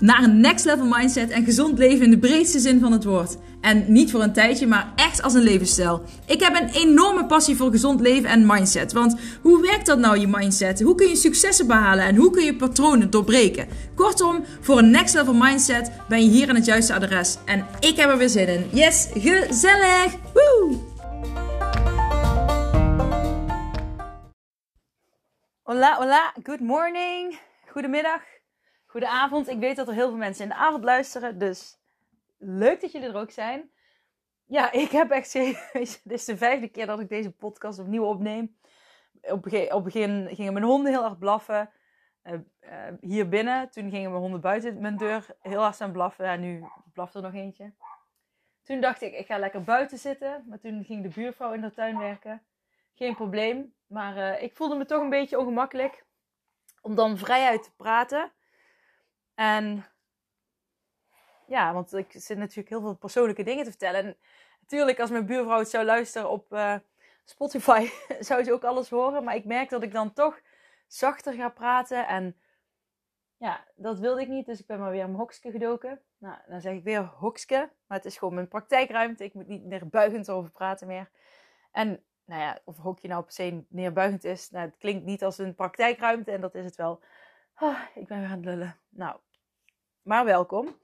naar een next level mindset en gezond leven in de breedste zin van het woord. En niet voor een tijdje, maar echt als een levensstijl. Ik heb een enorme passie voor gezond leven en mindset. Want hoe werkt dat nou, je mindset? Hoe kun je successen behalen en hoe kun je patronen doorbreken? Kortom, voor een next level mindset ben je hier aan het juiste adres. En ik heb er weer zin in. Yes, gezellig! Woe! Hola, hola, good morning, goedemiddag, goedenavond. Ik weet dat er heel veel mensen in de avond luisteren, dus leuk dat jullie er ook zijn. Ja, ik heb echt dit is de vijfde keer dat ik deze podcast opnieuw opneem. Op het begin gingen mijn honden heel erg blaffen. Uh, uh, hier binnen, toen gingen mijn honden buiten mijn deur heel hard aan blaffen. Ja, nu blaft er nog eentje. Toen dacht ik, ik ga lekker buiten zitten. Maar toen ging de buurvrouw in de tuin werken. Geen probleem. Maar uh, ik voelde me toch een beetje ongemakkelijk. Om dan vrijuit te praten. En ja, want ik zit natuurlijk heel veel persoonlijke dingen te vertellen. En natuurlijk, als mijn buurvrouw het zou luisteren op uh, Spotify, zou ze ook alles horen. Maar ik merk dat ik dan toch zachter ga praten. En ja, dat wilde ik niet. Dus ik ben maar weer mijn hokske gedoken. Nou, dan zeg ik weer hokske. Maar het is gewoon mijn praktijkruimte. Ik moet niet neerbuigend over praten meer. En nou ja, of hokje nou per se neerbuigend is. Nou, het klinkt niet als een praktijkruimte. En dat is het wel. Oh, ik ben weer aan het lullen. Nou, maar welkom.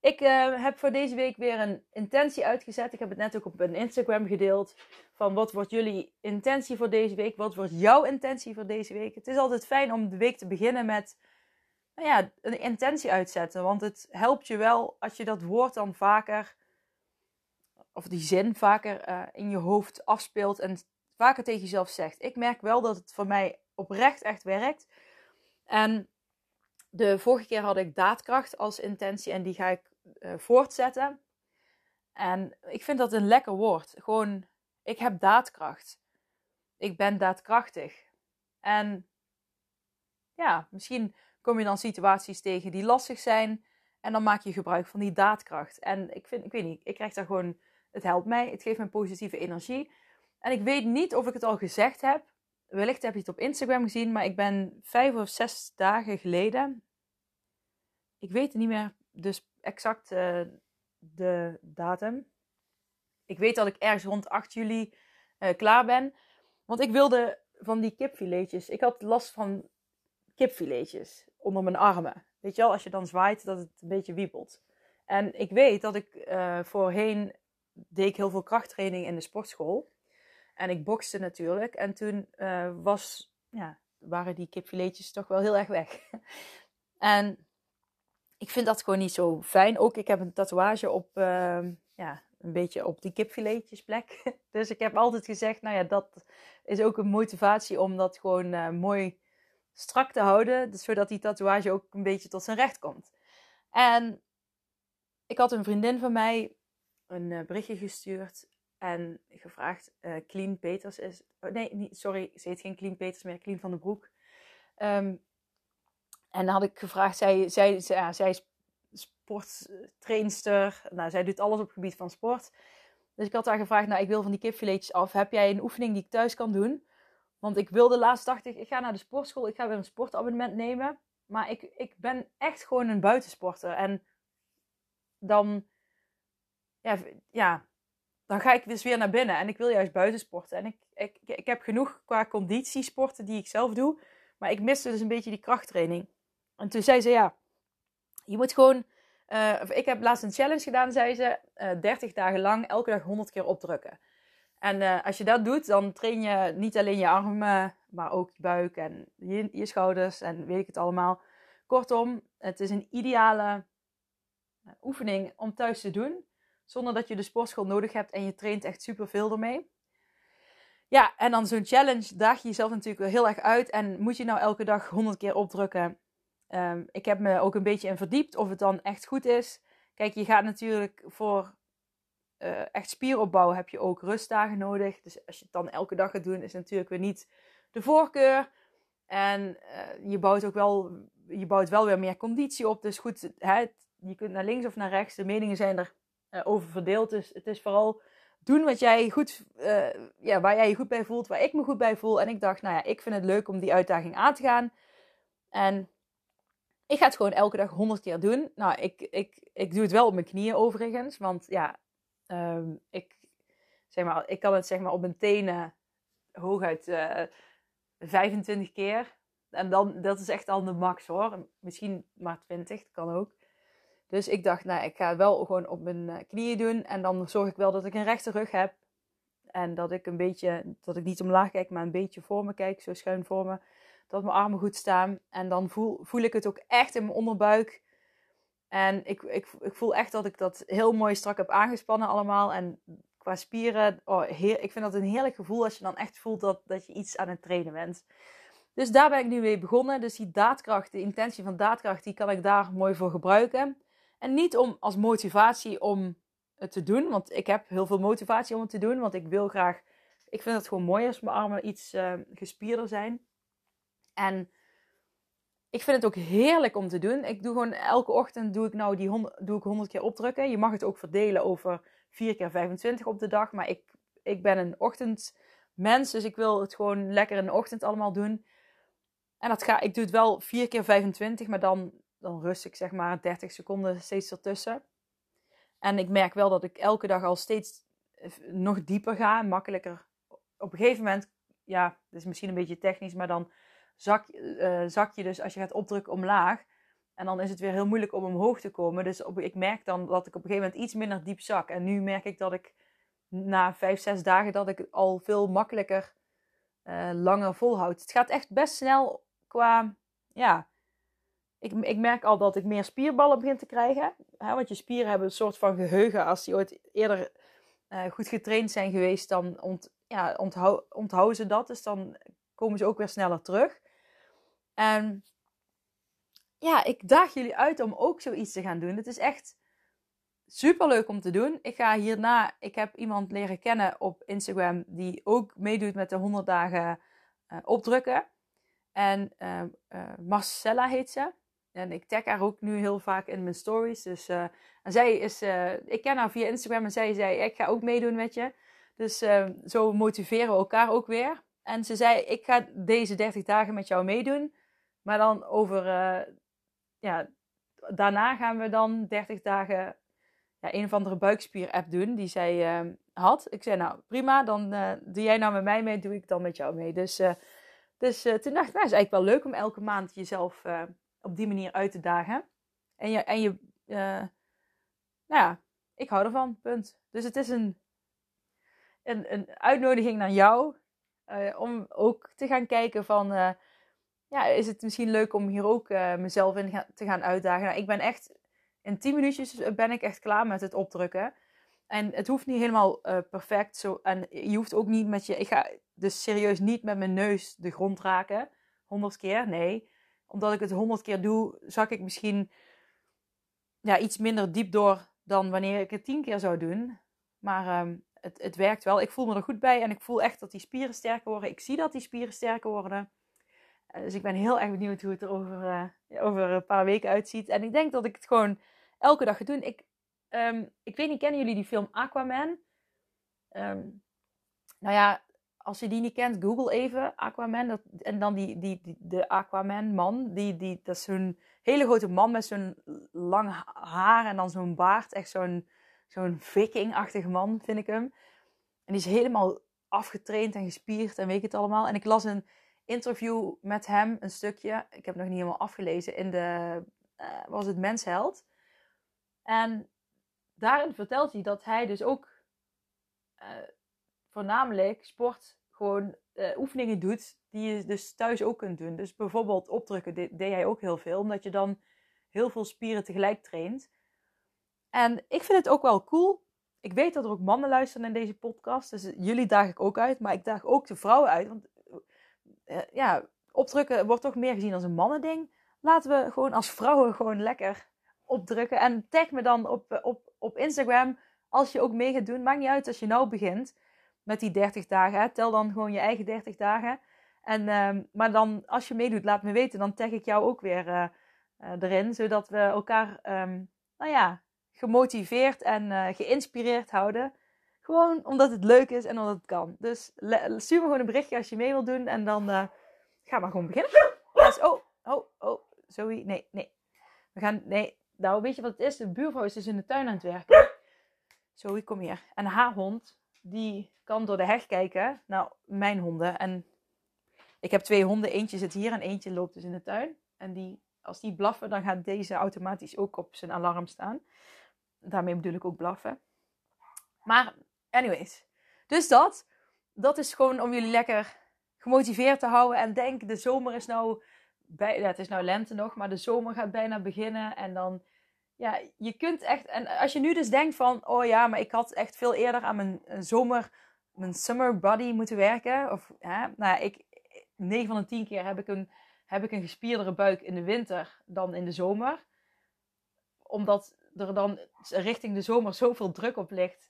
Ik uh, heb voor deze week weer een intentie uitgezet. Ik heb het net ook op een Instagram gedeeld. Van wat wordt jullie intentie voor deze week? Wat wordt jouw intentie voor deze week? Het is altijd fijn om de week te beginnen met nou ja, een intentie uitzetten. Want het helpt je wel als je dat woord dan vaker, of die zin vaker uh, in je hoofd afspeelt en vaker tegen jezelf zegt. Ik merk wel dat het voor mij oprecht echt werkt. En de vorige keer had ik daadkracht als intentie en die ga ik uh, voortzetten. En ik vind dat een lekker woord. Gewoon, ik heb daadkracht. Ik ben daadkrachtig. En ja, misschien kom je dan situaties tegen die lastig zijn. En dan maak je gebruik van die daadkracht. En ik vind, ik weet niet, ik krijg daar gewoon, het helpt mij. Het geeft me positieve energie. En ik weet niet of ik het al gezegd heb. Wellicht heb je het op Instagram gezien, maar ik ben vijf of zes dagen geleden. Ik weet niet meer, dus exact uh, de datum. Ik weet dat ik ergens rond 8 juli uh, klaar ben. Want ik wilde van die kipfiletjes. Ik had last van kipfiletjes onder mijn armen. Weet je wel, als je dan zwaait, dat het een beetje wiebelt. En ik weet dat ik uh, voorheen deed ik heel veel krachttraining in de sportschool. En ik bokste natuurlijk. En toen was, ja, waren die kipfiletjes toch wel heel erg weg. en ik vind dat gewoon niet zo fijn. Ook ik heb een tatoeage op, uh, ja, een beetje op die kipfiletjesplek. Dus ik heb altijd gezegd, nou ja, dat is ook een motivatie om dat gewoon uh, mooi strak te houden. Dus zodat die tatoeage ook een beetje tot zijn recht komt. En ik had een vriendin van mij een uh, berichtje gestuurd en gevraagd, uh, Clean Peters is... Oh, nee, niet, sorry, ze heet geen Clean Peters meer, Clean van den Broek. Um, en dan had ik gevraagd, zij, zij, zij, is sporttrainster. Nou, zij doet alles op het gebied van sport. Dus ik had haar gevraagd, nou, ik wil van die kipfiletjes af. Heb jij een oefening die ik thuis kan doen? Want ik wilde laatst, dacht ik, ik ga naar de sportschool. Ik ga weer een sportabonnement nemen. Maar ik, ik ben echt gewoon een buitensporter. En dan, ja, ja, dan ga ik dus weer naar binnen. En ik wil juist buitensporten. En ik, ik, ik heb genoeg qua conditiesporten die ik zelf doe. Maar ik miste dus een beetje die krachttraining. En toen zei ze, ja, je moet gewoon... Uh, ik heb laatst een challenge gedaan, zei ze. Uh, eh, 30 dagen lang, elke dag 100 keer opdrukken. En uh, als je dat doet, dan train je niet alleen je armen, maar ook je buik en je, je schouders en weet ik het allemaal. Kortom, het is een ideale oefening om thuis te doen. Zonder dat je de sportschool nodig hebt en je traint echt super veel ermee. Ja, en dan zo'n challenge daag je jezelf natuurlijk heel erg uit. En moet je nou elke dag 100 keer opdrukken? Um, ik heb me ook een beetje in verdiept of het dan echt goed is. Kijk, je gaat natuurlijk voor uh, echt spieropbouw heb je ook rustdagen nodig. Dus als je het dan elke dag gaat doen, is natuurlijk weer niet de voorkeur. En uh, je bouwt ook wel, je bouwt wel weer meer conditie op. Dus goed, hè, je kunt naar links of naar rechts. De meningen zijn er over verdeeld. Dus het is vooral doen wat jij goed, ja, waar jij je goed bij voelt, waar ik me goed bij voel. En ik dacht, nou ja, ik vind het leuk om die uitdaging aan te gaan. En ik ga het gewoon elke dag honderd keer doen. Nou, ik, ik, ik doe het wel op mijn knieën overigens. Want ja, ehm, ik, zeg maar, ik kan het zeg maar op mijn tenen hooguit uh, eh, 25 keer. En dan, dat is echt al de max hoor. Misschien maar 20, dat kan ook. Dus ik dacht, nou, ik ga het wel gewoon op mijn eh, knieën doen. En dan zorg ik wel dat ik een rechte rug heb. En dat ik een beetje, dat ik niet omlaag kijk, maar een beetje voor me kijk, zo schuin voor me dat mijn armen goed staan. En dan voel, voel ik het ook echt in mijn onderbuik. En ik, ik, ik voel echt dat ik dat heel mooi strak heb aangespannen allemaal. En qua spieren, oh, heer, ik vind dat een heerlijk gevoel als je dan echt voelt dat, dat je iets aan het trainen bent. Dus daar ben ik nu mee begonnen. Dus die daadkracht, de intentie van daadkracht, die kan ik daar mooi voor gebruiken. En niet om als motivatie om het te doen, want ik heb heel veel motivatie om het te doen, want ik wil graag. Ik vind het gewoon mooi als mijn armen iets uh, gespierder zijn. En ik vind het ook heerlijk om te doen. Ik doe gewoon elke ochtend doe ik nou die 100, doe ik 100 keer opdrukken. Je mag het ook verdelen over 4 keer 25 op de dag. Maar ik, ik ben een ochtendmens, dus ik wil het gewoon lekker in de ochtend allemaal doen. En dat ga, ik doe het wel 4 keer 25, maar dan, dan rust ik zeg maar 30 seconden steeds ertussen. En ik merk wel dat ik elke dag al steeds nog dieper ga, makkelijker. Op een gegeven moment, ja, dat is misschien een beetje technisch, maar dan zak, uh, zak je dus als je gaat opdrukken omlaag. En dan is het weer heel moeilijk om omhoog te komen. Dus op, ik merk dan dat ik op een gegeven moment iets minder diep zak. En nu merk ik dat ik na vijf, zes dagen dat ik al veel makkelijker uh, langer volhoud. Het gaat echt best snel qua, ja, ik, ik merk al dat ik meer spierballen begin te krijgen. Hè, want je spieren hebben een soort van geheugen. Als die ooit eerder uh, goed getraind zijn geweest, dan ja, onthou, onthouden ze dat. Dus dan komen ze ook weer sneller terug. En ja, ik daag jullie uit om ook zoiets te gaan doen. Het is echt super leuk om te doen. Ik ga hierna, ik heb iemand leren kennen op Instagram die ook meedoet met de 100 dagen uh, opdrukken. En uh, uh, Marcella heet ze. En ik tag haar ook nu heel vaak in mijn stories. Dus, en zij is, ik ken haar via Instagram en zij zei, ik ga ook meedoen met je. Dus zo motiveren we elkaar ook weer. En ze zei, ik ga deze 30 dagen met jou meedoen. Maar dan over, uh, ja, daarna gaan we dan 30 dagen ja, een of andere buikspier-app doen die zij uh, had. Ik zei, nou prima, dan uh, doe jij nou met mij mee, doe ik dan met jou mee. Dus, dus toen dacht ik, nou is eigenlijk wel leuk om elke maand jezelf op die manier uit te dagen. En je, en je nou ja, ik hou ervan, punt. Dus het is een, een, een uitnodiging naar jou om ook te gaan kijken van ja, is het misschien leuk om hier ook uh, mezelf in te gaan uitdagen. Nou, ik ben echt, in 10 minuutjes ben ik echt klaar met het opdrukken. En het hoeft niet helemaal uh, perfect. Zo, en je hoeft ook niet met je, ik ga dus serieus niet met mijn neus de grond raken. 100 keer, nee. Omdat ik het 100 keer doe, zak ik misschien ja, iets minder diep door dan wanneer ik het 10 keer zou doen. Maar um, het, het werkt wel. Ik voel me er goed bij en ik voel echt dat die spieren sterker worden. Ik zie dat die spieren sterker worden. Eh, dus ik ben heel erg benieuwd hoe het er over, uh, over een paar weken uitziet. En ik denk dat ik het gewoon elke dag ga doen. Ik, um, ik weet niet, kennen jullie die film Aquaman? Um, nou ja, als je die niet kent, google even Aquaman. Dat, en dan die, die, de Aquaman-man. Die, die, dat is zo'n hele grote man met zo'n lang haar en dan zo'n baard. Echt zo'n zo'n viking-achtige man, vind ik hem. En die is helemaal afgetraind en gespierd en weet ik het allemaal. En ik las een interview met hem, een stukje. Ik heb nog niet helemaal afgelezen. In de, uh, was het Mensheld. En daarin vertelt hij dat hij dus ook uh, voornamelijk sport gewoon uh, oefeningen doet die je dus thuis ook kunt doen. Dus bijvoorbeeld opdrukken deed, hij ook heel veel, omdat je dan heel veel spieren tegelijk traint. En ik vind het ook wel cool. Ik weet dat er ook mannen luisteren in deze podcast, dus jullie daag ik ook uit, maar ik daag ook de vrouwen uit, want ja, opdrukken wordt toch meer gezien als een mannending. Laten we gewoon als vrouwen gewoon lekker opdrukken. En tag me dan op, eh, op, op Instagram als je ook mee gaat doen. Maakt niet uit als je nou begint met die 30 dagen. Tel dan gewoon je eigen 30 dagen. En, uh, maar dan, als je meedoet, laat me weten. Dan tag ik jou ook weer uh, erin. Zodat we elkaar, um, nou ja, gemotiveerd en geïnspireerd houden. Gewoon omdat het leuk is en omdat het kan. Dus stuur me gewoon een berichtje als je mee wilt doen. En dan uh, gaan we gewoon beginnen. Oh, oh, oh. Zoe, nee, nee. We gaan, nee. Nou, weet je wat het is? De buurvrouw is dus in de tuin aan het werken. Zoe, kom hier. En haar hond, die kan door de heg kijken naar mijn honden. En ik heb twee honden. Eentje zit hier en eentje loopt dus in de tuin. En die, als die blaffen, dan gaat deze automatisch ook op zijn alarm staan. Daarmee bedoel ik ook blaffen. Maar, anyways. Dus dat. Dat is gewoon om jullie lekker gemotiveerd te houden. En denk, de zomer is nou... Bij, is nou lente nog, maar de zomer gaat bijna beginnen. En dan... Ja, je kunt echt... En als je nu dus denkt van... Oh ja, maar ik had echt veel eerder aan mijn zomer... Mijn summer body moeten werken. Of, hè, nou, ik... 9 van de 10 keer heb ik een heb ik een gespierdere buik in de winter dan in de zomer. Omdat er dan richting de zomer zoveel druk op ligt.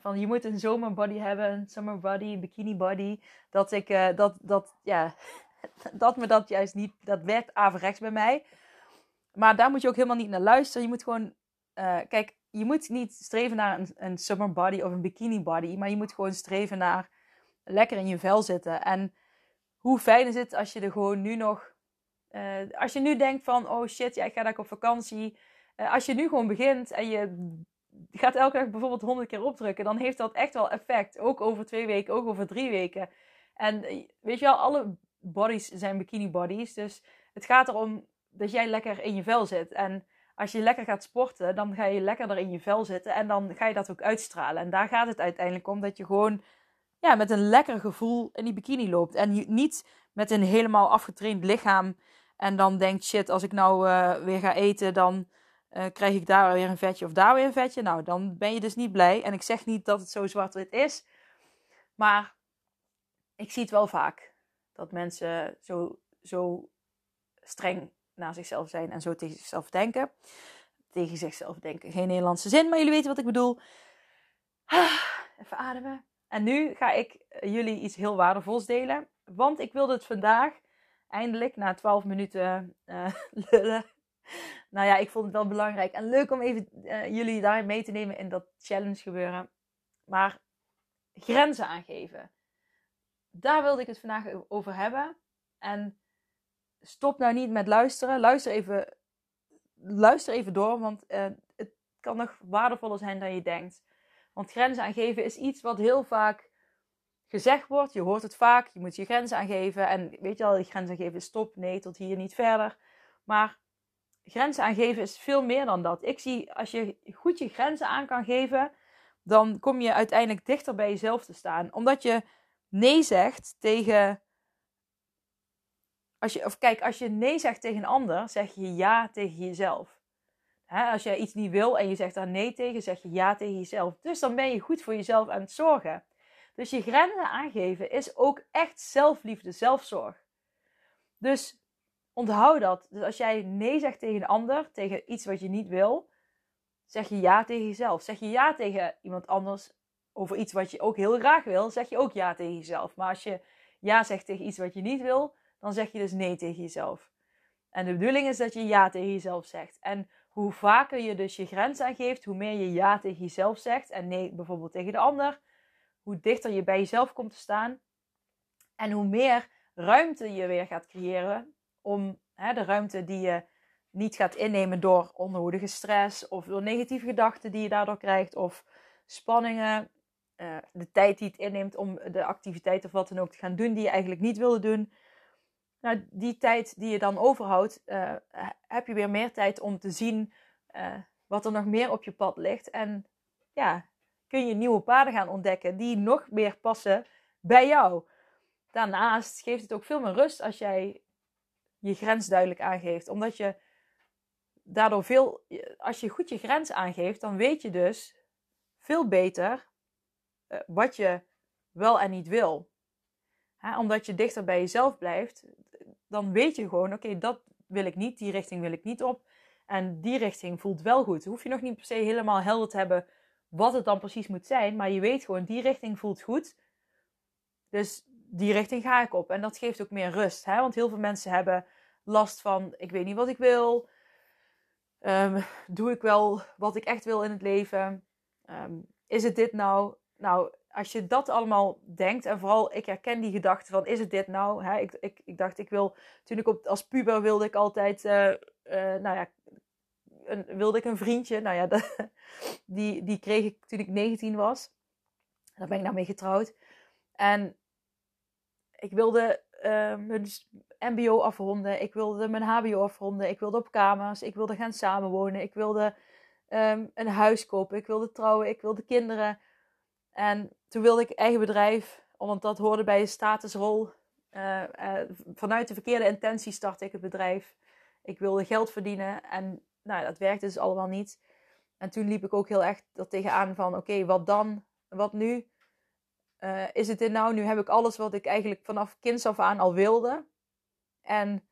Van je moet een zomerbody hebben, een summer body, een bikini body. Dat ik uh, dat, dat, ja, dat me dat juist niet, dat werkt averechts bij mij. Maar daar moet je ook helemaal niet naar luisteren. Je moet gewoon, uh, kijk, je moet niet streven naar een, een summer body of een bikini body. Maar je moet gewoon streven naar lekker in je vel zitten. En hoe fijn is het als je er gewoon nu nog uh, als je nu denkt van, oh shit, ja, ik ga daar op vakantie. Als je nu gewoon begint en je gaat elke dag bijvoorbeeld honderd keer opdrukken, dan heeft dat echt wel effect. Ook over twee weken, ook over drie weken. En eh, weet je wel, alle bodies zijn bikini bodies. Dus het gaat erom dat jij lekker in je vel zit. En als je lekker gaat sporten, dan ga je lekkerder in je vel zitten. En dan ga je dat ook uitstralen. En daar gaat het uiteindelijk om dat je gewoon ja, met een lekker gevoel in die bikini loopt. En niet met een helemaal afgetraind lichaam en dan denkt, shit, als ik nou uh, weer ga eten, dan uh, krijg ik daar weer een vetje of daar weer een vetje. Nou, dan ben je dus niet blij. En ik zeg niet dat het zo zwart-wit is. Maar ik zie het wel vaak. Dat mensen zo, zo streng naar zichzelf zijn en zo tegen zichzelf denken. Tegen zichzelf denken. Geen Nederlandse zin, maar jullie weten wat ik bedoel. Even ademen. En nu ga ik jullie iets heel waardevols delen. Want ik wilde het vandaag eindelijk na 12 minuten uh, lullen. Nou ja, ik vond het wel belangrijk en leuk om even uh, jullie daarin mee te nemen in dat challenge gebeuren. Maar grenzen aangeven. Daar wilde ik het vandaag over hebben. En stop nou niet met luisteren. Luister even, luister even door, want uh, het kan nog waardevoller zijn dan je denkt. Want grenzen aangeven is iets wat heel vaak gezegd wordt. Je hoort het vaak, je moet je grenzen aangeven. En weet je al, die grenzen aangeven stop, nee, tot hier niet verder. Maar grenzen aangeven is veel meer dan dat. Ik zie, als je goed je grenzen aan kan geven, dan kom je uiteindelijk dichter bij jezelf te staan. Omdat je nee zegt tegen. Als je, of kijk, als je nee zegt tegen een ander, zeg je ja tegen jezelf. als je iets niet wil en je zegt daar nee tegen, zeg je ja tegen jezelf. Dus dan ben je goed voor jezelf aan het zorgen. Dus je grenzen aangeven is ook echt zelfliefde, zelfzorg. Dus onthoud dat. Dus als jij nee zegt tegen een ander, tegen iets wat je niet wil, zeg je ja tegen jezelf. Zeg je ja tegen iemand anders over iets wat je ook heel graag wil, zeg je ook ja tegen jezelf. Maar als je ja zegt tegen iets wat je niet wil, dan zeg je dus nee tegen jezelf. En de bedoeling is dat je ja tegen jezelf zegt. En hoe vaker je dus je grens aangeeft, hoe meer je ja tegen jezelf zegt en nee bijvoorbeeld tegen de ander, hoe dichter je bij jezelf komt te staan. En hoe meer ruimte je weer gaat creëren om hè, de ruimte die je niet gaat innemen door onnodige stress of door negatieve gedachten die je daardoor krijgt of spanningen, uh, de tijd die het inneemt om de activiteit of wat dan ook te gaan doen die je eigenlijk niet wilde doen. Nou, die tijd die je dan overhoudt, uh, heb je weer meer tijd om te zien uh, wat er nog meer op je pad ligt. En ja, kun je nieuwe paden gaan ontdekken die nog meer passen bij jou. Daarnaast geeft het ook veel meer rust als jij je grens duidelijk aangeeft. Omdat je daardoor veel, als je goed je grens aangeeft, dan weet je dus veel beter uh, wat je wel en niet wil. omdat je dichter bij jezelf blijft, dan weet je gewoon: oké, dat wil ik niet, die richting wil ik niet op. En die richting voelt wel goed. hoef je nog niet per se helemaal helder te hebben wat het dan precies moet zijn. Maar je weet gewoon, die richting voelt goed. Dus die richting ga ik op. En dat geeft ook meer rust. Hè? Want heel veel mensen hebben last van, ik weet niet wat ik wil. Ehm, doe ik wel wat ik echt wil in het leven? Ehm, is het dit nou? Nou, als je dat allemaal denkt, en vooral ik herken die gedachte van, is het dit nou? Hè? Ik, ik, dacht, ik wil, toen ik op, als puber wilde ik altijd, uh, nou ja, een, wilde ik een vriendje. Nou ja, die, die kreeg ik toen ik 19 was. Daar ben ik nou mee getrouwd. En ik wilde uh, mijn MBO afronden. Ik wilde mijn HBO afronden. Ik wilde op kamers. Ik wilde gaan samenwonen. Ik wilde um, een huis kopen. Ik wilde trouwen. Ik wilde kinderen. En toen wilde ik eigen bedrijf, want dat hoorde bij een statusrol. Uh, uh, vanuit de verkeerde intentie startte ik het bedrijf. Ik wilde geld verdienen en nou, dat werkte dus allemaal niet. En toen liep ik ook heel echt er tegenaan van, oké, wat dan? Wat nu? Uh, is het dit nou? Nu heb ik alles wat ik eigenlijk vanaf kinds af aan al wilde. En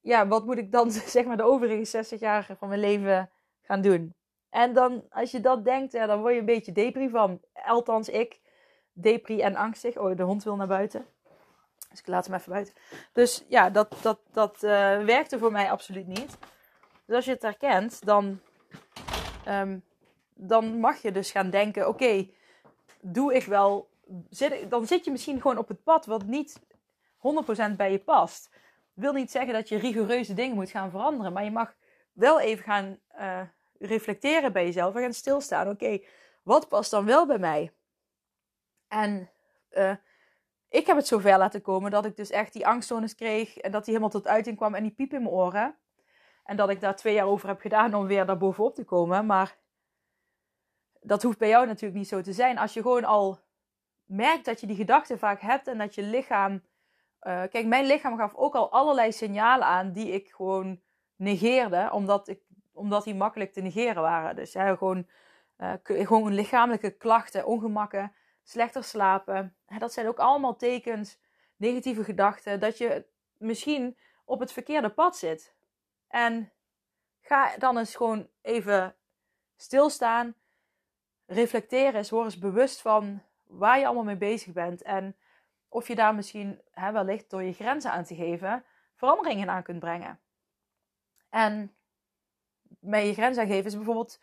ja, wat moet ik dan zeg maar de overige 60 jaar van mijn leven gaan doen? En dan, als je dat denkt, ja, dan word je een beetje depri van. Althans, ik. Depri en angstig. Oh, de hond wil naar buiten. Dus ik laat hem even buiten. Dus ja, dat, dat, dat uh, werkte voor mij absoluut niet. Dus als je het herkent, dan, um, dan mag je dus gaan denken: oké, doe ik wel. Zit, dan zit je misschien gewoon op het pad wat niet 100% bij je past. wil niet zeggen dat je rigoureuze dingen moet gaan veranderen, maar je mag wel even gaan uh, reflecteren bij jezelf en gaan stilstaan. Oké, wat past dan wel bij mij? En uh, ik heb het zover laten komen dat ik dus echt die angststoornis kreeg en dat die helemaal tot uiting kwam en die piep in mijn oren. En dat ik daar twee jaar over heb gedaan om weer daar bovenop te komen. Maar dat hoeft bij jou natuurlijk niet zo te zijn. Als je gewoon al merkt dat je die gedachten vaak hebt en dat je lichaam. Uh, kijk, mijn lichaam gaf ook al allerlei signalen aan die ik gewoon negeerde, omdat, ik, omdat die makkelijk te negeren waren. Dus ja, gewoon, uh, gewoon lichamelijke klachten, ongemakken, slechter slapen. Dat zijn ook allemaal tekens, negatieve gedachten, dat je misschien op het verkeerde pad zit. En ga dan eens gewoon even stilstaan, reflecteren eens, word eens bewust van waar je allemaal mee bezig bent. En of je daar misschien, hè, wellicht door je grenzen aan te geven, veranderingen aan kunt brengen. En met je grens aangeven is bijvoorbeeld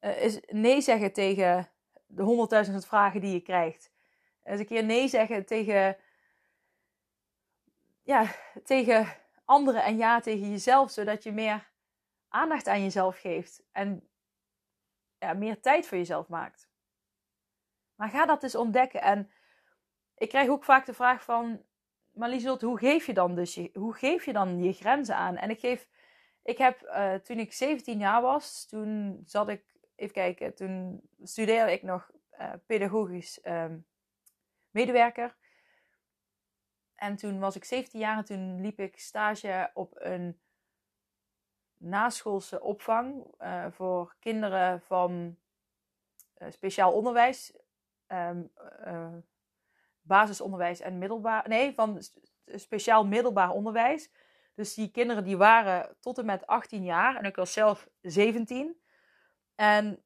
uh, is nee zeggen tegen de honderdduizend vragen die je krijgt. Eens een keer nee zeggen tegen, ja, tegen anderen en ja tegen jezelf, zodat je meer aandacht aan jezelf geeft en ja, meer tijd voor jezelf maakt. Maar ga dat eens ontdekken. En ik krijg ook vaak de vraag van, maar hoe geef je dan dus je, hoe geef je dan je grenzen aan? En ik geef, ik heb uh, toen ik 17 jaar was, toen zat ik, even kijken, toen studeerde ik nog uh, pedagogisch uh, medewerker. En toen was ik 17 jaar en toen liep ik stage op een naschoolse opvang uh, voor kinderen van speciaal onderwijs, um, uh, basisonderwijs en middelbaar, nee, van speciaal middelbaar onderwijs. Dus die kinderen die waren tot en met 18 jaar en ik was zelf 17. En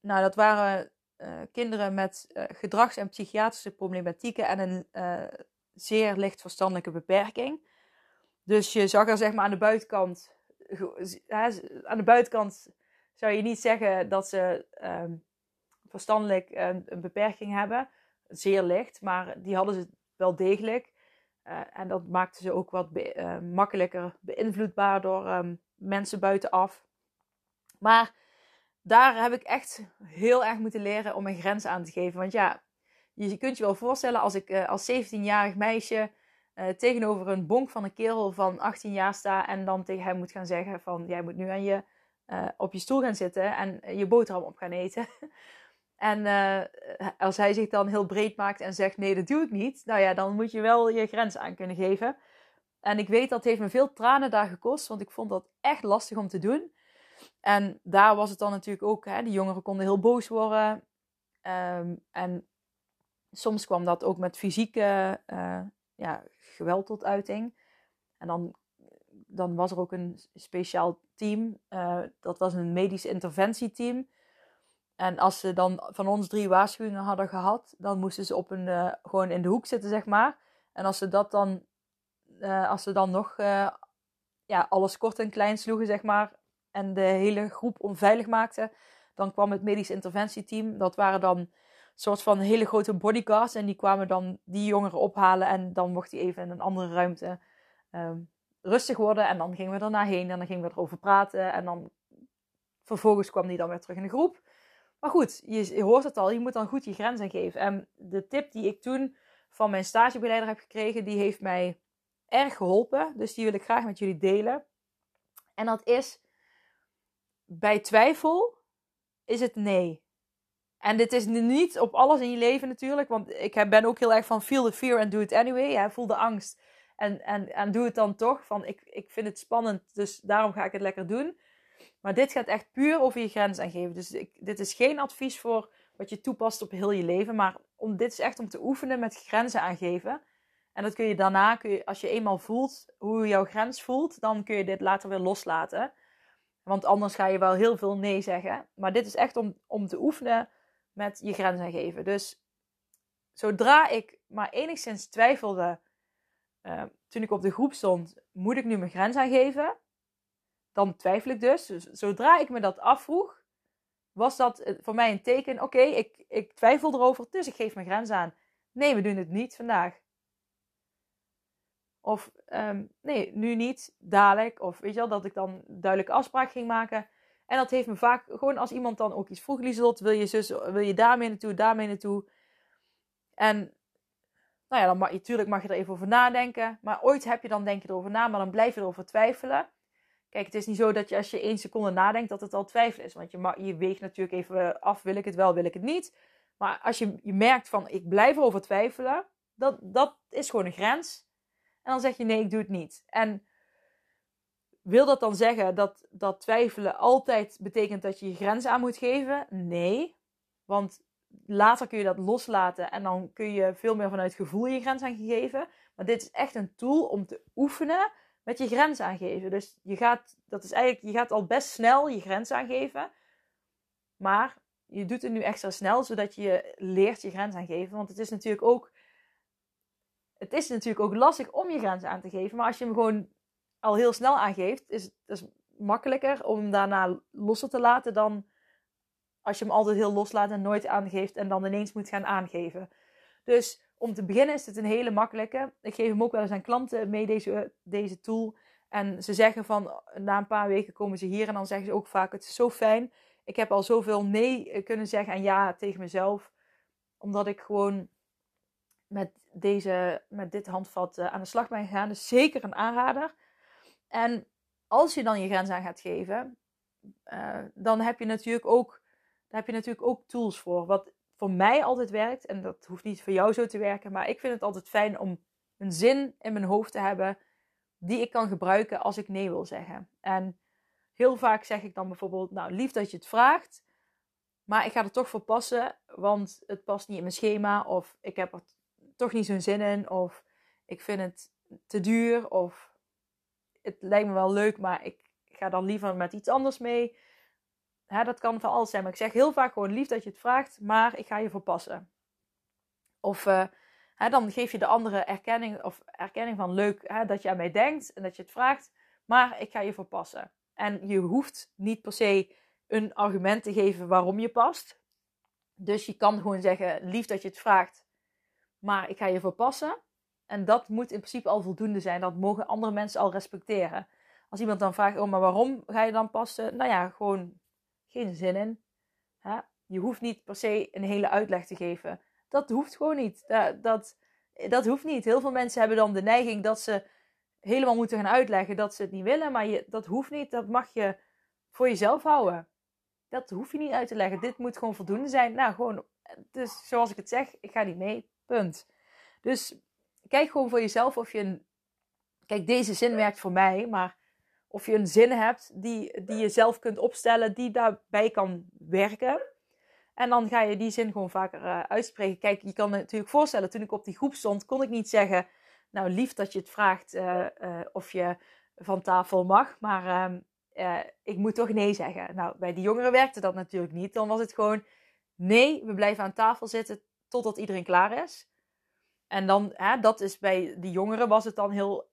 nou, dat waren kinderen met gedrags- en psychiatrische problematieken en een zeer licht verstandelijke beperking. Dus je zag er zeg maar aan de buitenkant, aan de buitenkant zou je niet zeggen dat ze um, verstandelijk een, een, beperking hebben. Zeer licht, maar die hadden ze wel degelijk. Uh, en dat maakte ze ook wat be uh, makkelijker beïnvloedbaar door um, mensen buitenaf. Maar daar heb ik echt heel erg moeten leren om een grens aan te geven. Want ja, je kunt je wel voorstellen als ik uh, als 17-jarig meisje tegenover een bonk van een kerel van 18 jaar sta en dan tegen hem moet gaan zeggen van jij moet nu aan je, op je stoel gaan zitten en je boterham op gaan eten. en als hij zich dan heel breed maakt en zegt nee dat doe ik niet, nou ja dan moet je wel je grens aan kunnen geven. En ik weet dat heeft me veel tranen daar gekost, want ik vond dat echt lastig om te doen. En daar was het dan natuurlijk ook, hè, die jongeren konden heel boos worden. Um, en soms kwam dat ook met fysieke uh, ja, geweld tot uiting. En dan, dan was er ook een speciaal team. Dat was een medisch interventieteam. En als ze dan van ons drie waarschuwingen hadden gehad, dan moesten ze op een, uh, gewoon in de hoek zitten, zeg maar. En als ze dat dan, als ze dan nog ja, alles kort en klein sloegen, zeg maar, en de hele groep onveilig maakte, dan kwam het medisch interventieteam. Dat waren dan soort van hele grote bodyguards. En die kwamen dan die jongeren ophalen. En dan mocht hij even in een andere ruimte ehm, rustig worden. En dan gingen we daarna heen en dan gingen we erover praten. En dan vervolgens kwam die dan weer terug in de groep. Maar goed, je, hoort het al, je moet dan goed je grenzen geven. En de tip die ik toen van mijn stagebegeleider heb gekregen, die heeft mij erg geholpen. Dus die wil ik graag met jullie delen. En dat is, bij twijfel is het nee. En dit is niet op alles in je leven natuurlijk, want ik ben ook heel erg van feel the fear and do it anyway. Ja, voel de angst en, en, en doe het dan toch. Van ik, ik vind het spannend, dus daarom ga ik het lekker doen. Maar dit gaat echt puur over je grens aangeven. Dus ik, dit is geen advies voor wat je toepast op heel je leven. Maar om, dit is echt om te oefenen met grenzen aangeven. En dat kun je daarna, kun je, als je eenmaal voelt hoe jouw grens voelt, dan kun je dit later weer loslaten. Want anders ga je wel heel veel nee zeggen. Maar dit is echt om, om te oefenen met je grens aangeven. Dus zodra ik maar enigszins twijfelde uh, toen ik op de groep stond, moet ik nu mijn grens aangeven? Dan twijfel ik dus. dus zodra ik me dat afvroeg, was dat eh, voor mij een teken. Oké, ik, ik twijfel erover, dus ik geef mijn grens aan. Nee, we doen het niet vandaag. Of um, nee, nu niet, dadelijk. Of weet je wel, dat ik dan duidelijke afspraak ging maken. En dat heeft me vaak, gewoon als iemand dan ook iets vroeg, Lieselot, wil je zus, wil je daarmee naartoe, daarmee naartoe. En nou ja, dan mag, natuurlijk mag je er even over nadenken. Maar ooit heb je dan denk je erover na, maar dan blijf je erover twijfelen. Kijk, het is niet zo dat je als je één seconde nadenkt dat het al twijfel is. Want je, je weegt natuurlijk even af, wil ik het wel, wil ik het niet. Maar als je, je merkt van, ik blijf erover twijfelen, dat, dat is gewoon een grens. En dan zeg je, nee, ik doe het niet. En wil dat dan zeggen dat, dat twijfelen altijd betekent dat je je grens aan moet geven? Nee. Want later kun je dat loslaten en dan kun je veel meer vanuit gevoel je grens aangeven. Maar dit is echt een tool om te oefenen met je grens aangeven. Dus je gaat, dat is eigenlijk, je gaat al best snel je grens aangeven. Maar je doet het nu extra snel, zodat je leert je grens aangeven. Want het is natuurlijk ook, het is natuurlijk ook lastig om je grens aan te geven. Maar als je hem gewoon al heel snel aangeeft, is het makkelijker om hem daarna losser te laten dan als je hem altijd heel loslaat en nooit aangeeft en dan ineens moet gaan aangeven. Dus om te beginnen is het een hele makkelijke. Ik geef hem ook wel eens aan klanten mee, deze, deze tool. En ze zeggen van, na een paar weken komen ze hier en dan zeggen ze ook vaak, het is zo fijn. Ik heb al zoveel nee eh, kunnen zeggen en ja tegen mezelf. Omdat ik gewoon met, deze, met dit handvat eh, aan de slag ben gegaan. Dus zeker een aanrader. En als je dan je grens aan gaat geven, uh, dan heb je natuurlijk ook, daar heb je natuurlijk ook tools voor. Wat voor mij altijd werkt, en dat hoeft niet voor jou zo te werken, maar ik vind het altijd fijn om een zin in mijn hoofd te hebben die ik kan gebruiken als ik nee wil zeggen. En heel vaak zeg ik dan bijvoorbeeld, nou lief dat je het vraagt, maar ik ga er toch voor passen, want het past niet in mijn schema, of ik heb er toch niet zo'n zin in, of ik vind het te duur, of het lijkt me wel leuk, maar ik ga dan liever met iets anders mee. Hè, dat kan van alles zijn. Maar ik zeg heel vaak gewoon lief dat je het vraagt, maar ik ga je verpassen. Of uh, hè, dan geef je de andere erkenning, of erkenning van leuk hè, dat je aan mij denkt en dat je het vraagt, maar ik ga je verpassen. En je hoeft niet per se een argument te geven waarom je past. Dus je kan gewoon zeggen lief dat je het vraagt, maar ik ga je verpassen. En dat moet in principe al voldoende zijn. Dat mogen andere mensen al respecteren. Als iemand dan vraagt, oh, maar waarom ga je dan passen? Nou ja, gewoon geen zin in. Je hoeft niet per se een hele uitleg te geven. Dat hoeft gewoon niet. Dat, dat, dat hoeft niet. Heel veel mensen hebben dan de neiging dat ze helemaal moeten gaan uitleggen dat ze het niet willen. Maar dat hoeft niet. Dat mag je voor jezelf houden. Dat hoef je niet uit te leggen. Dit moet gewoon voldoende zijn. Nou, gewoon, dus zoals ik het zeg, ik ga niet mee. Punt. Dus kijk gewoon voor jezelf of je een. Kijk, deze zin werkt voor mij, maar of je een zin hebt die, die je zelf kunt opstellen, die daarbij kan werken. En dan ga je die zin gewoon vaker uh, uitspreken. Kijk, je kan natuurlijk voorstellen, toen ik op die groep stond, kon ik niet zeggen, nou lief dat je het vraagt uh, uh, of je van tafel mag, maar ehm, ik moet toch nee zeggen. Nou, bij die jongeren werkte dat natuurlijk niet. Dan was het gewoon, nee, we blijven aan tafel zitten totdat iedereen klaar is. En dan, hè, dat is bij de jongeren was het dan heel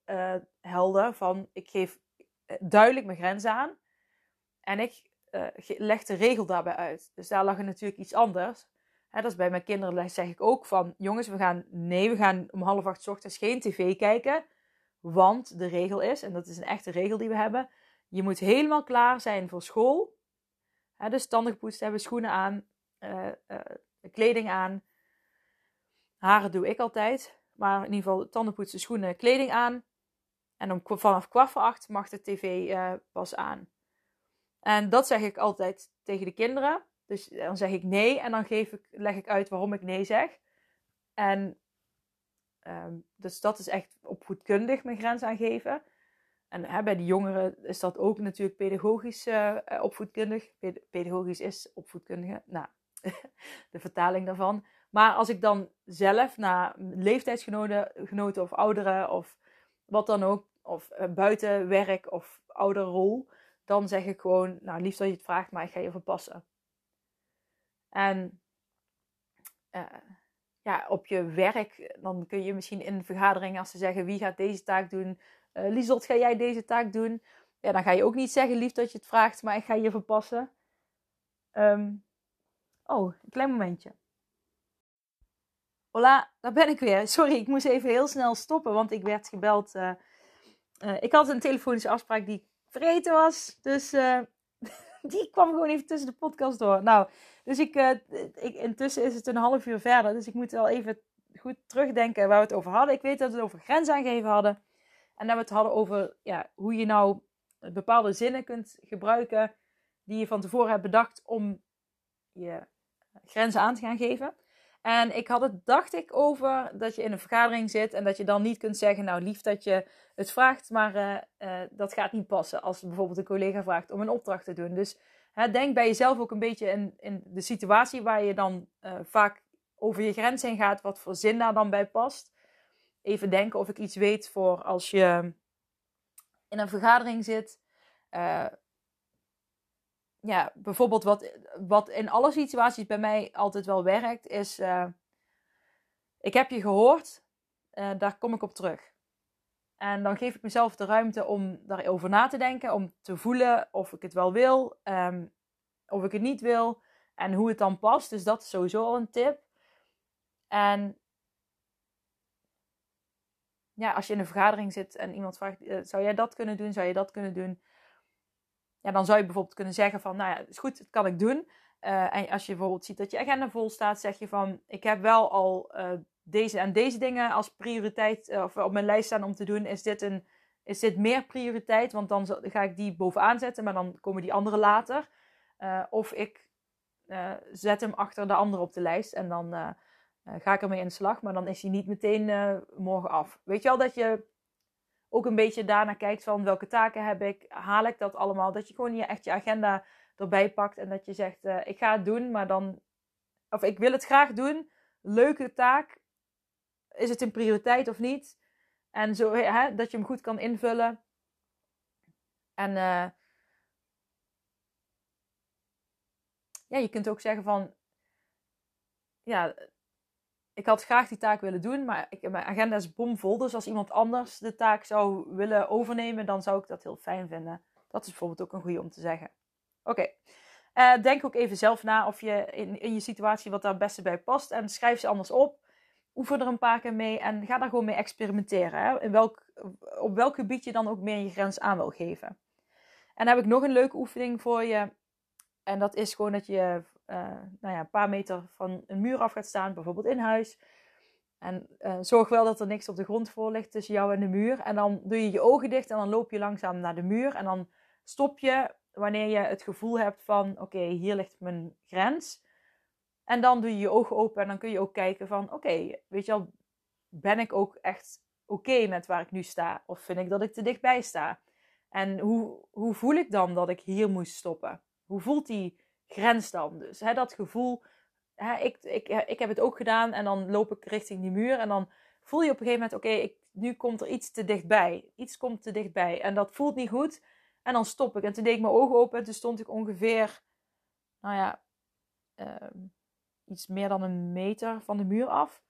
helder van ik geef eh, duidelijk mijn grenzen aan. En ik uh, leg de regel daarbij uit. Dus daar lag het natuurlijk iets anders. Hè, dat is bij mijn kinderen zeg ik ook van... Jongens, we gaan... Nee, we gaan om half acht ochtends geen tv kijken. Want de regel is, en dat is een echte regel die we hebben... Je moet helemaal klaar zijn voor school. Hè, dus tanden gepoetst hebben, schoenen aan, uh, uh, kleding aan. Haren doe ik altijd. Maar in ieder geval tanden poetsen, schoenen, kleding aan. En om, vanaf kwart voor acht mag de tv uh, pas aan. En dat zeg ik altijd tegen de kinderen. Dus dan zeg ik nee en dan geef ik, leg ik uit waarom ik nee zeg. En um, dus dat is echt opvoedkundig mijn grens aangeven. En hè, bij de jongeren is dat ook natuurlijk pedagogisch uh, opvoedkundig. pedagogisch is opvoedkundige. Nou, de vertaling daarvan. Maar als ik dan zelf naar leeftijdsgenoten of ouderen of wat dan ook, of uh, buiten werk of ouderrol, dan zeg ik gewoon, nou liefst dat je het vraagt, maar ik ga je verpassen. En uh, ja, op je werk, dan kun je misschien in een vergadering, als ze zeggen wie gaat deze taak doen, uh, Lieselt, ga jij deze taak doen? Ja, dan ga je ook niet zeggen lief dat je het vraagt, maar ik ga je verpassen. Um, oh, een klein momentje. Hola, daar ben ik weer. Sorry, ik moest even heel snel stoppen, want ik werd gebeld. Uh, uh, ik had een telefonische afspraak die vergeten was. Dus uh, die kwam gewoon even tussen de podcast door. Nou, dus ik, ik, intussen is het een half uur verder. Dus ik moet wel even goed terugdenken waar we het over hadden. Ik weet dat we het over grens aangeven hadden. En dat we het hadden over ja, hoe je nou bepaalde zinnen kunt gebruiken die je van tevoren hebt bedacht om je grenzen aan te gaan geven. En ik had het, dacht ik, over dat je in een vergadering zit en dat je dan niet kunt zeggen, nou lief dat je het vraagt, maar uh, uh, dat gaat niet passen als bijvoorbeeld een collega vraagt om een opdracht te doen. Dus hè, denk bij jezelf ook een beetje in, in de situatie waar je dan uh, vaak over je grens heen gaat, wat voor zin daar dan bij past. Even denken of ik iets weet voor als je in een vergadering zit ja, bijvoorbeeld wat, wat in alle situaties bij mij altijd wel werkt, is: uh, ik heb je gehoord, uh, daar kom ik op terug. En dan geef ik mezelf de ruimte om daarover na te denken, om te voelen of ik het wel wil, um, of ik het niet wil en hoe het dan past. Dus dat is sowieso al een tip. En ja, als je in een vergadering zit en iemand vraagt: uh, zou jij dat kunnen doen? Zou je dat kunnen doen? Ja, dan zou je bijvoorbeeld kunnen zeggen van, nou ja, is goed, dat kan ik doen. Uh, en als je bijvoorbeeld ziet dat je agenda vol staat, zeg je van, ik heb wel al uh, deze en deze dingen als prioriteit uh, of op mijn lijst staan om te doen. Is dit, een, is dit meer prioriteit? Want dan ga ik die bovenaan zetten, maar dan komen die andere later. of ik zet hem achter de andere op de lijst en dan ga ik ermee in de slag. Maar dan is hij niet meteen morgen af. Weet je wel dat je ook een beetje daarna kijkt van welke taken heb ik, haal ik dat allemaal. Dat je gewoon je, echt je agenda erbij pakt en dat je zegt, uh, ik ga het doen, maar dan, of ik wil het graag doen, leuke taak, is het een prioriteit of niet? En zo, hè, dat je hem goed kan invullen. En uh, ja, je kunt ook zeggen van, ja, ik had graag die taak willen doen, maar ik, mijn agenda is bomvol. Dus als iemand anders de taak zou willen overnemen, dan zou ik dat heel fijn vinden. Dat is bijvoorbeeld ook een goede om te zeggen. Oké, uh, denk ook even zelf na of je in, je situatie wat daar het beste bij past. En schrijf ze anders op. Oefen er een paar keer mee en ga daar gewoon mee experimenteren. Hè? In welk, op welk gebied je dan ook meer je grens aan wil geven. En dan heb ik nog een leuke oefening voor je. En dat is gewoon dat je nou ja, een paar meter van een muur af gaat staan, bijvoorbeeld in huis. En uh, zorg wel dat er niks op de grond voor ligt tussen jou en de muur. En dan doe je je ogen dicht en dan loop je langzaam naar de muur. En dan stop je wanneer je het gevoel hebt van oké, hier ligt mijn grens. En dan doe je je ogen open en dan kun je ook kijken van oké, weet je wel, ben ik ook echt oké met waar ik nu sta? Of vind ik dat ik te dichtbij sta? En hoe, hoe voel ik dan dat ik hier moest stoppen? Hoe voelt die grens dan. Dus hè, dat gevoel, hè, ik, ik, ik heb het ook gedaan en dan loop ik richting die muur en dan voel je op een gegeven moment, oké, nu komt er iets te dichtbij. Iets komt te dichtbij en dat voelt niet goed. En dan stop ik. En toen deed ik mijn ogen open en toen stond ik ongeveer, nou ja, uh, iets meer dan een meter van de muur af.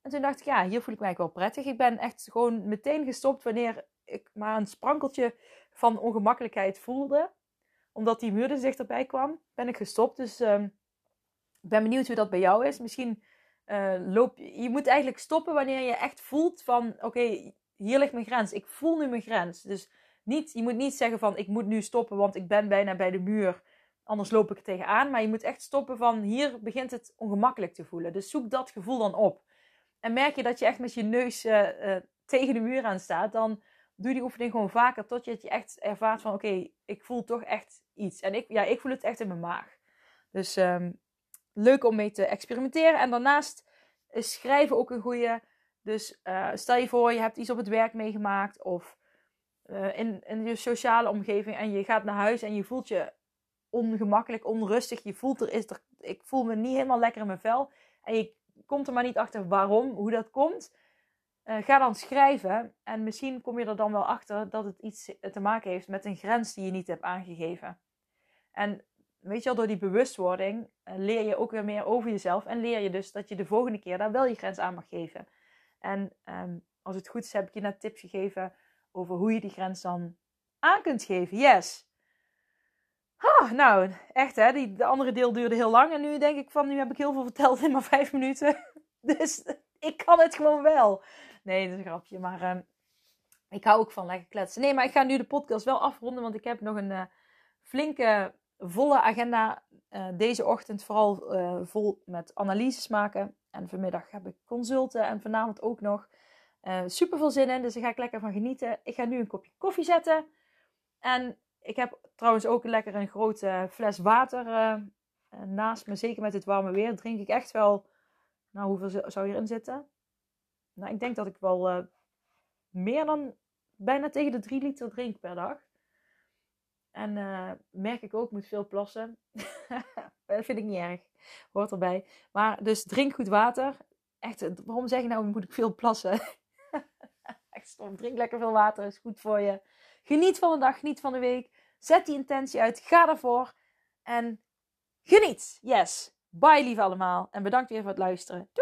En toen dacht ik, ja, hier voel ik eigenlijk wel prettig. Ik ben echt gewoon meteen gestopt wanneer ik maar een sprankeltje van ongemakkelijkheid voelde. Omdat die muur dus dichterbij kwam, ben ik gestopt. Dus ehm, ik ben benieuwd hoe dat bij jou is. Misschien uh, loop je... Je moet eigenlijk stoppen wanneer je echt voelt van... Oké, hier ligt mijn grens. Ik voel nu mijn grens. Dus niet, je moet niet zeggen van... Ik moet nu stoppen, want ik ben bijna bij de muur. Anders loop ik er tegenaan. Maar je moet echt stoppen van... Hier begint het ongemakkelijk te voelen. Dus zoek dat gevoel dan op. En merk je dat je echt met je neus uh, uh, tegen de muur aan staat... Dan doe die oefening gewoon vaker. Tot je het je echt ervaart van... Oké, ik voel toch echt iets. En ik, ja, ik voel het echt in mijn maag. Dus... Um, leuk om mee te experimenteren. En daarnaast is schrijven ook een goede. Dus uh, stel je voor, je hebt iets op het werk meegemaakt of uh, in, in je sociale omgeving en je gaat naar huis en je voelt je ongemakkelijk, onrustig. Je voelt er is er, ik voel me niet helemaal lekker in mijn vel. En je komt er maar niet achter waarom, hoe dat komt. Uh, ga dan schrijven en misschien kom je er dan wel achter dat het iets te maken heeft met een grens die je niet hebt aangegeven. En weet je al, door die bewustwording eh, leer je ook weer meer over jezelf. En leer je dus dat je de volgende keer daar wel je grens aan mag geven. En um, als het goed is, heb ik je net tips gegeven over hoe je die grens dan aan kunt geven. Yes! Ah, nou, echt hè, die, de andere deel duurde heel lang. En nu denk ik van, nu heb ik heel veel verteld in maar vijf minuten. Dus ik kan het gewoon wel. Nee, dat is een grapje. Maar um, ik hou ook van lekker kletsen. Nee, maar ik ga nu de podcast wel afronden. Want ik heb nog een uh, flinke volle agenda uh, deze ochtend vooral uh, vol met analyses maken. En vanmiddag heb ik consulten en vanavond ook nog. Eh, super veel zin in, dus daar ga ik lekker van genieten. Ik ga nu een kopje koffie zetten. En ik heb trouwens ook lekker een grote fles water naast me. Zeker met het warme weer drink ik echt wel... Nou, hoeveel zou hierin zitten? Nou, ik denk dat ik wel meer dan bijna tegen de 3 liter drink per dag. En uh, merk ik ook, moet veel plassen. dat vind ik niet erg. Hoort erbij. Maar dus drink goed water. Echt, waarom zeg je nou, moet ik veel plassen? Echt stom. Drink lekker veel water, is goed voor je. Geniet van de dag, geniet van de week. Zet die intentie uit, ga ervoor. En geniet. Yes. Bye lieve allemaal. En bedankt weer voor het luisteren. Doeg!